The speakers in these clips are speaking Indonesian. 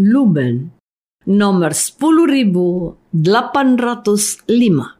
Lumen nomor 10805.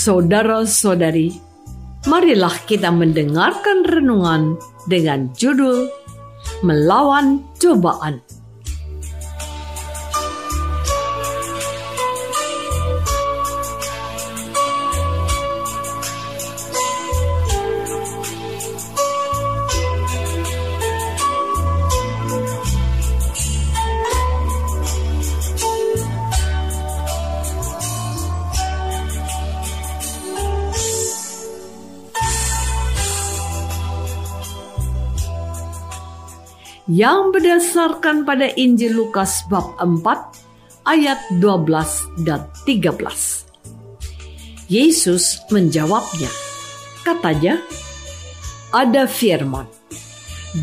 Saudara-saudari, marilah kita mendengarkan renungan dengan judul Melawan Cobaan. Yang berdasarkan pada Injil Lukas bab 4 ayat 12 dan 13. Yesus menjawabnya, katanya, ada firman,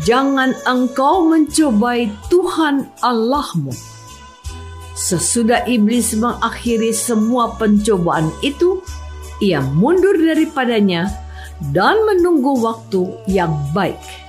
Jangan engkau mencobai Tuhan Allahmu. Sesudah iblis mengakhiri semua pencobaan itu, ia mundur daripadanya dan menunggu waktu yang baik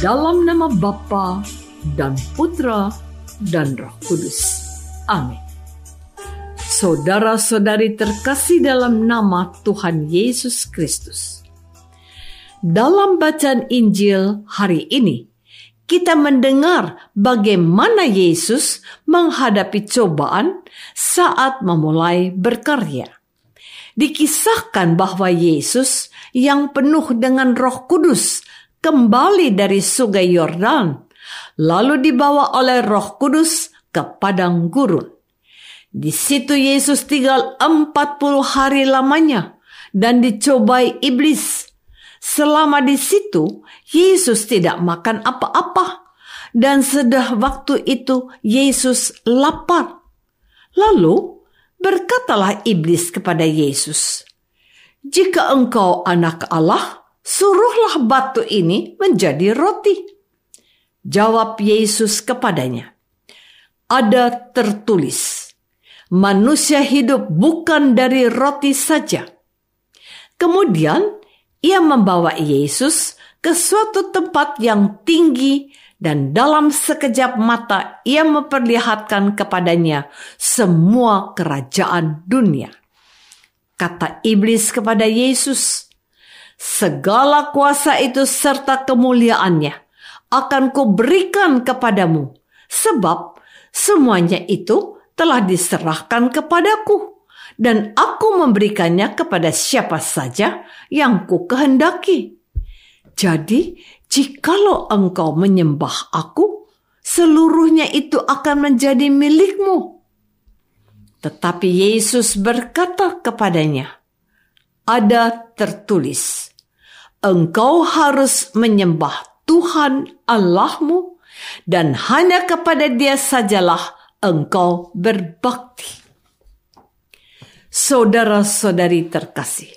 Dalam nama Bapa dan Putra dan Roh Kudus. Amin. Saudara-saudari terkasih dalam nama Tuhan Yesus Kristus. Dalam bacaan Injil hari ini, kita mendengar bagaimana Yesus menghadapi cobaan saat memulai berkarya. Dikisahkan bahwa Yesus yang penuh dengan Roh Kudus kembali dari sungai Yordan, lalu dibawa oleh Roh Kudus ke padang gurun. Di situ Yesus tinggal 40 hari lamanya dan dicobai iblis. Selama di situ, Yesus tidak makan apa-apa. Dan sedah waktu itu Yesus lapar. Lalu berkatalah iblis kepada Yesus, "Jika engkau anak Allah, suruhlah batu ini menjadi roti. Jawab Yesus kepadanya, ada tertulis, manusia hidup bukan dari roti saja. Kemudian ia membawa Yesus ke suatu tempat yang tinggi dan dalam sekejap mata ia memperlihatkan kepadanya semua kerajaan dunia. Kata iblis kepada Yesus, segala kuasa itu serta kemuliaannya akan kuberikan kepadamu, sebab semuanya itu telah diserahkan kepadaku, dan aku memberikannya kepada siapa saja yang ku kehendaki. Jadi, jikalau engkau menyembah aku, seluruhnya itu akan menjadi milikmu. Tetapi Yesus berkata kepadanya, "Ada tertulis, engkau harus menyembah Tuhan Allahmu, dan hanya kepada Dia sajalah engkau berbakti." Saudara-saudari terkasih,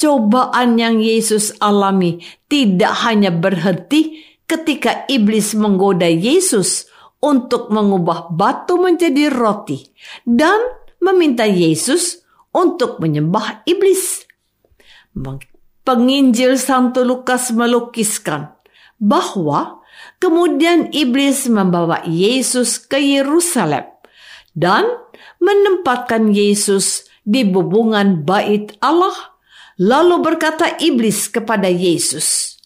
cobaan yang Yesus alami tidak hanya berhenti ketika iblis menggoda Yesus untuk mengubah batu menjadi roti dan meminta Yesus untuk menyembah iblis. Penginjil Santo Lukas melukiskan bahwa kemudian iblis membawa Yesus ke Yerusalem dan menempatkan Yesus di bubungan bait Allah. Lalu berkata iblis kepada Yesus,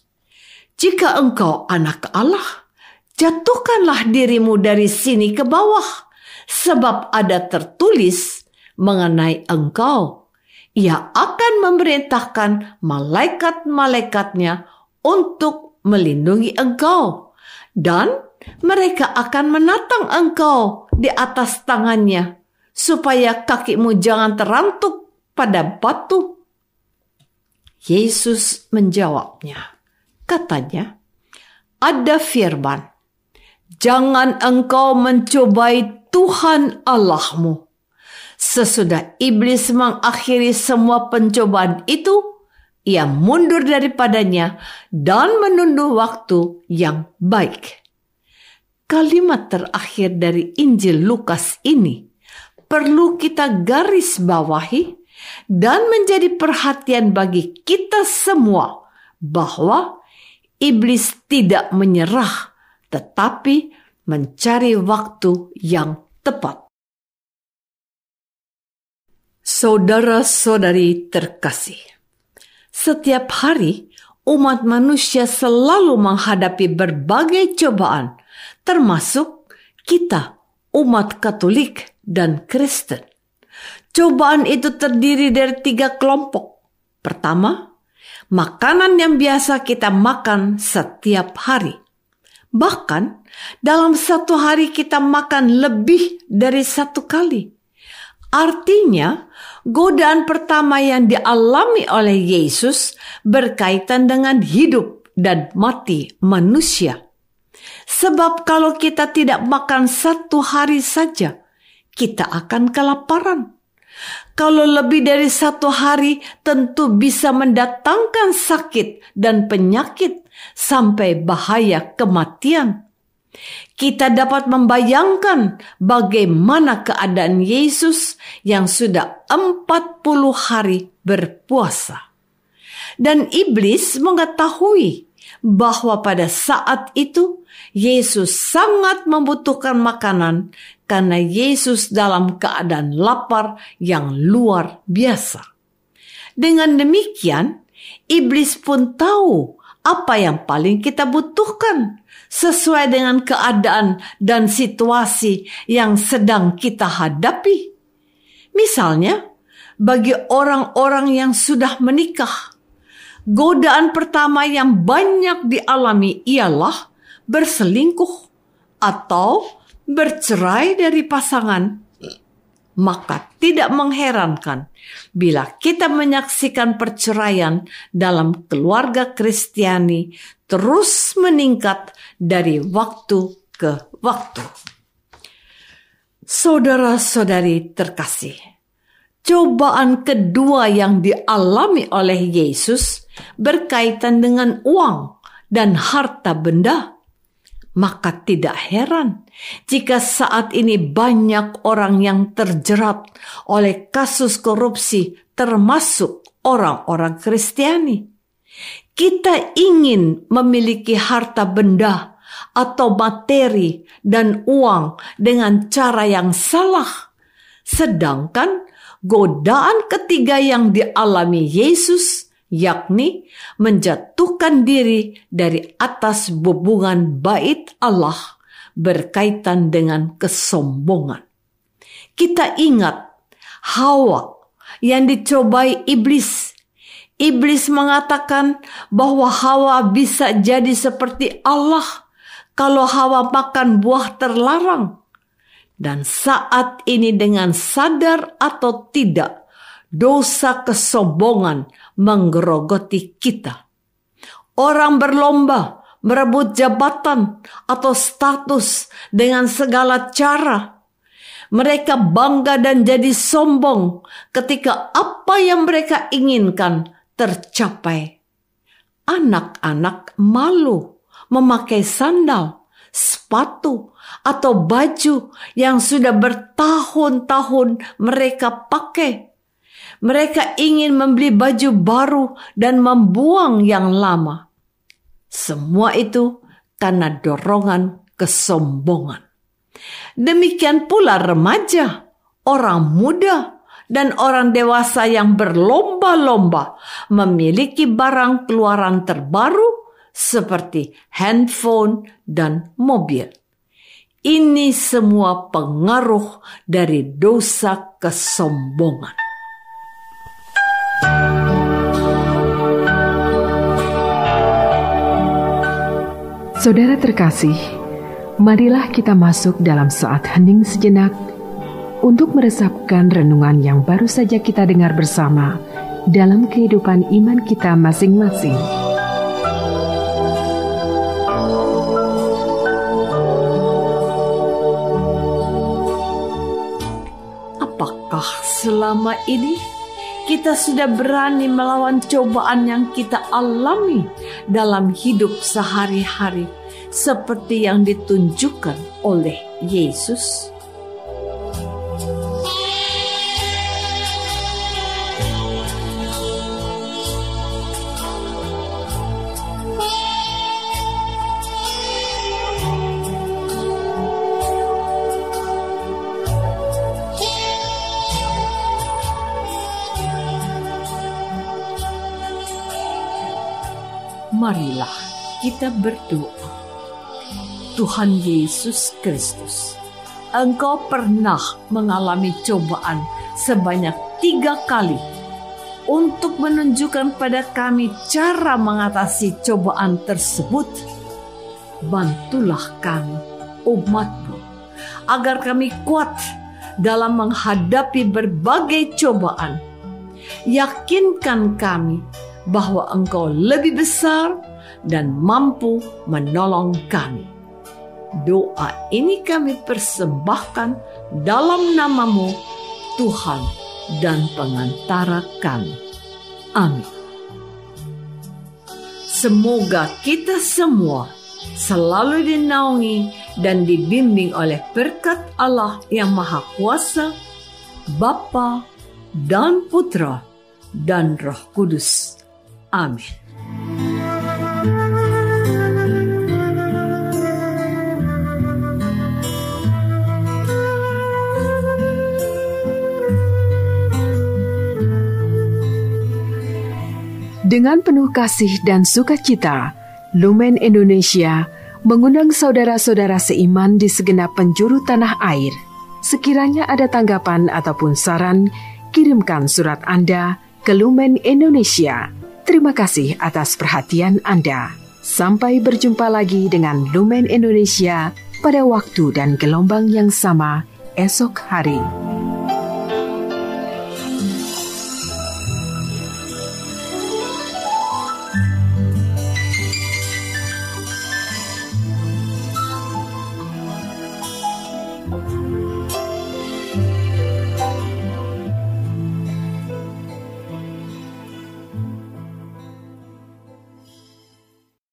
"Jika engkau anak Allah, jatuhkanlah dirimu dari sini ke bawah, sebab ada tertulis mengenai engkau. Ia akan memerintahkan malaikat-malaikatnya untuk melindungi engkau, dan mereka akan menatang engkau di atas tangannya supaya kakimu jangan terantuk pada batu. Yesus menjawabnya, katanya, ada firman, jangan engkau mencobai Tuhan Allahmu. Sesudah iblis mengakhiri semua pencobaan itu, ia mundur daripadanya dan menunduh waktu yang baik. Kalimat terakhir dari Injil Lukas ini perlu kita garis bawahi dan menjadi perhatian bagi kita semua bahwa iblis tidak menyerah tetapi mencari waktu yang tepat. Saudara-saudari terkasih, setiap hari umat manusia selalu menghadapi berbagai cobaan, termasuk kita, umat Katolik dan Kristen. Cobaan itu terdiri dari tiga kelompok. Pertama, makanan yang biasa kita makan setiap hari. Bahkan dalam satu hari kita makan lebih dari satu kali. Artinya, godaan pertama yang dialami oleh Yesus berkaitan dengan hidup dan mati manusia. Sebab kalau kita tidak makan satu hari saja, kita akan kelaparan. Kalau lebih dari satu hari, tentu bisa mendatangkan sakit dan penyakit sampai bahaya kematian. Kita dapat membayangkan bagaimana keadaan Yesus yang sudah 40 hari berpuasa. Dan iblis mengetahui bahwa pada saat itu Yesus sangat membutuhkan makanan karena Yesus dalam keadaan lapar yang luar biasa. Dengan demikian, iblis pun tahu apa yang paling kita butuhkan sesuai dengan keadaan dan situasi yang sedang kita hadapi. Misalnya, bagi orang-orang yang sudah menikah, godaan pertama yang banyak dialami ialah berselingkuh atau bercerai dari pasangan, maka tidak mengherankan bila kita menyaksikan perceraian dalam keluarga Kristiani terus meningkat dari waktu ke waktu. Saudara-saudari terkasih, cobaan kedua yang dialami oleh Yesus berkaitan dengan uang dan harta benda maka tidak heran jika saat ini banyak orang yang terjerat oleh kasus korupsi termasuk orang-orang Kristiani. Kita ingin memiliki harta benda atau materi dan uang dengan cara yang salah. Sedangkan godaan ketiga yang dialami Yesus yakni menjatuhkan diri dari atas bubungan bait Allah berkaitan dengan kesombongan. Kita ingat Hawa yang dicobai iblis. Iblis mengatakan bahwa Hawa bisa jadi seperti Allah kalau Hawa makan buah terlarang. Dan saat ini dengan sadar atau tidak, dosa kesombongan menggerogoti kita. Orang berlomba merebut jabatan atau status dengan segala cara. Mereka bangga dan jadi sombong ketika apa yang mereka inginkan tercapai. Anak-anak malu memakai sandal, sepatu, atau baju yang sudah bertahun-tahun mereka pakai. Mereka ingin membeli baju baru dan membuang yang lama. Semua itu karena dorongan kesombongan. Demikian pula remaja, orang muda, dan orang dewasa yang berlomba-lomba memiliki barang keluaran terbaru seperti handphone dan mobil. Ini semua pengaruh dari dosa kesombongan. Saudara terkasih, marilah kita masuk dalam saat hening sejenak untuk meresapkan renungan yang baru saja kita dengar bersama dalam kehidupan iman kita masing-masing. Apakah selama ini kita sudah berani melawan cobaan yang kita alami dalam hidup sehari-hari, seperti yang ditunjukkan oleh Yesus. Marilah kita berdoa. Tuhan Yesus Kristus, Engkau pernah mengalami cobaan sebanyak tiga kali untuk menunjukkan pada kami cara mengatasi cobaan tersebut. Bantulah kami, umatmu, agar kami kuat dalam menghadapi berbagai cobaan. Yakinkan kami bahwa Engkau lebih besar dan mampu menolong kami. Doa ini kami persembahkan dalam namamu, Tuhan dan pengantara kami. Amin. Semoga kita semua selalu dinaungi dan dibimbing oleh berkat Allah yang Maha Kuasa, Bapa dan Putra dan Roh Kudus. Amin. Dengan penuh kasih dan sukacita, Lumen Indonesia mengundang saudara-saudara seiman di segenap penjuru tanah air. Sekiranya ada tanggapan ataupun saran, kirimkan surat Anda ke Lumen Indonesia Terima kasih atas perhatian Anda. Sampai berjumpa lagi dengan Lumen Indonesia pada waktu dan gelombang yang sama esok hari.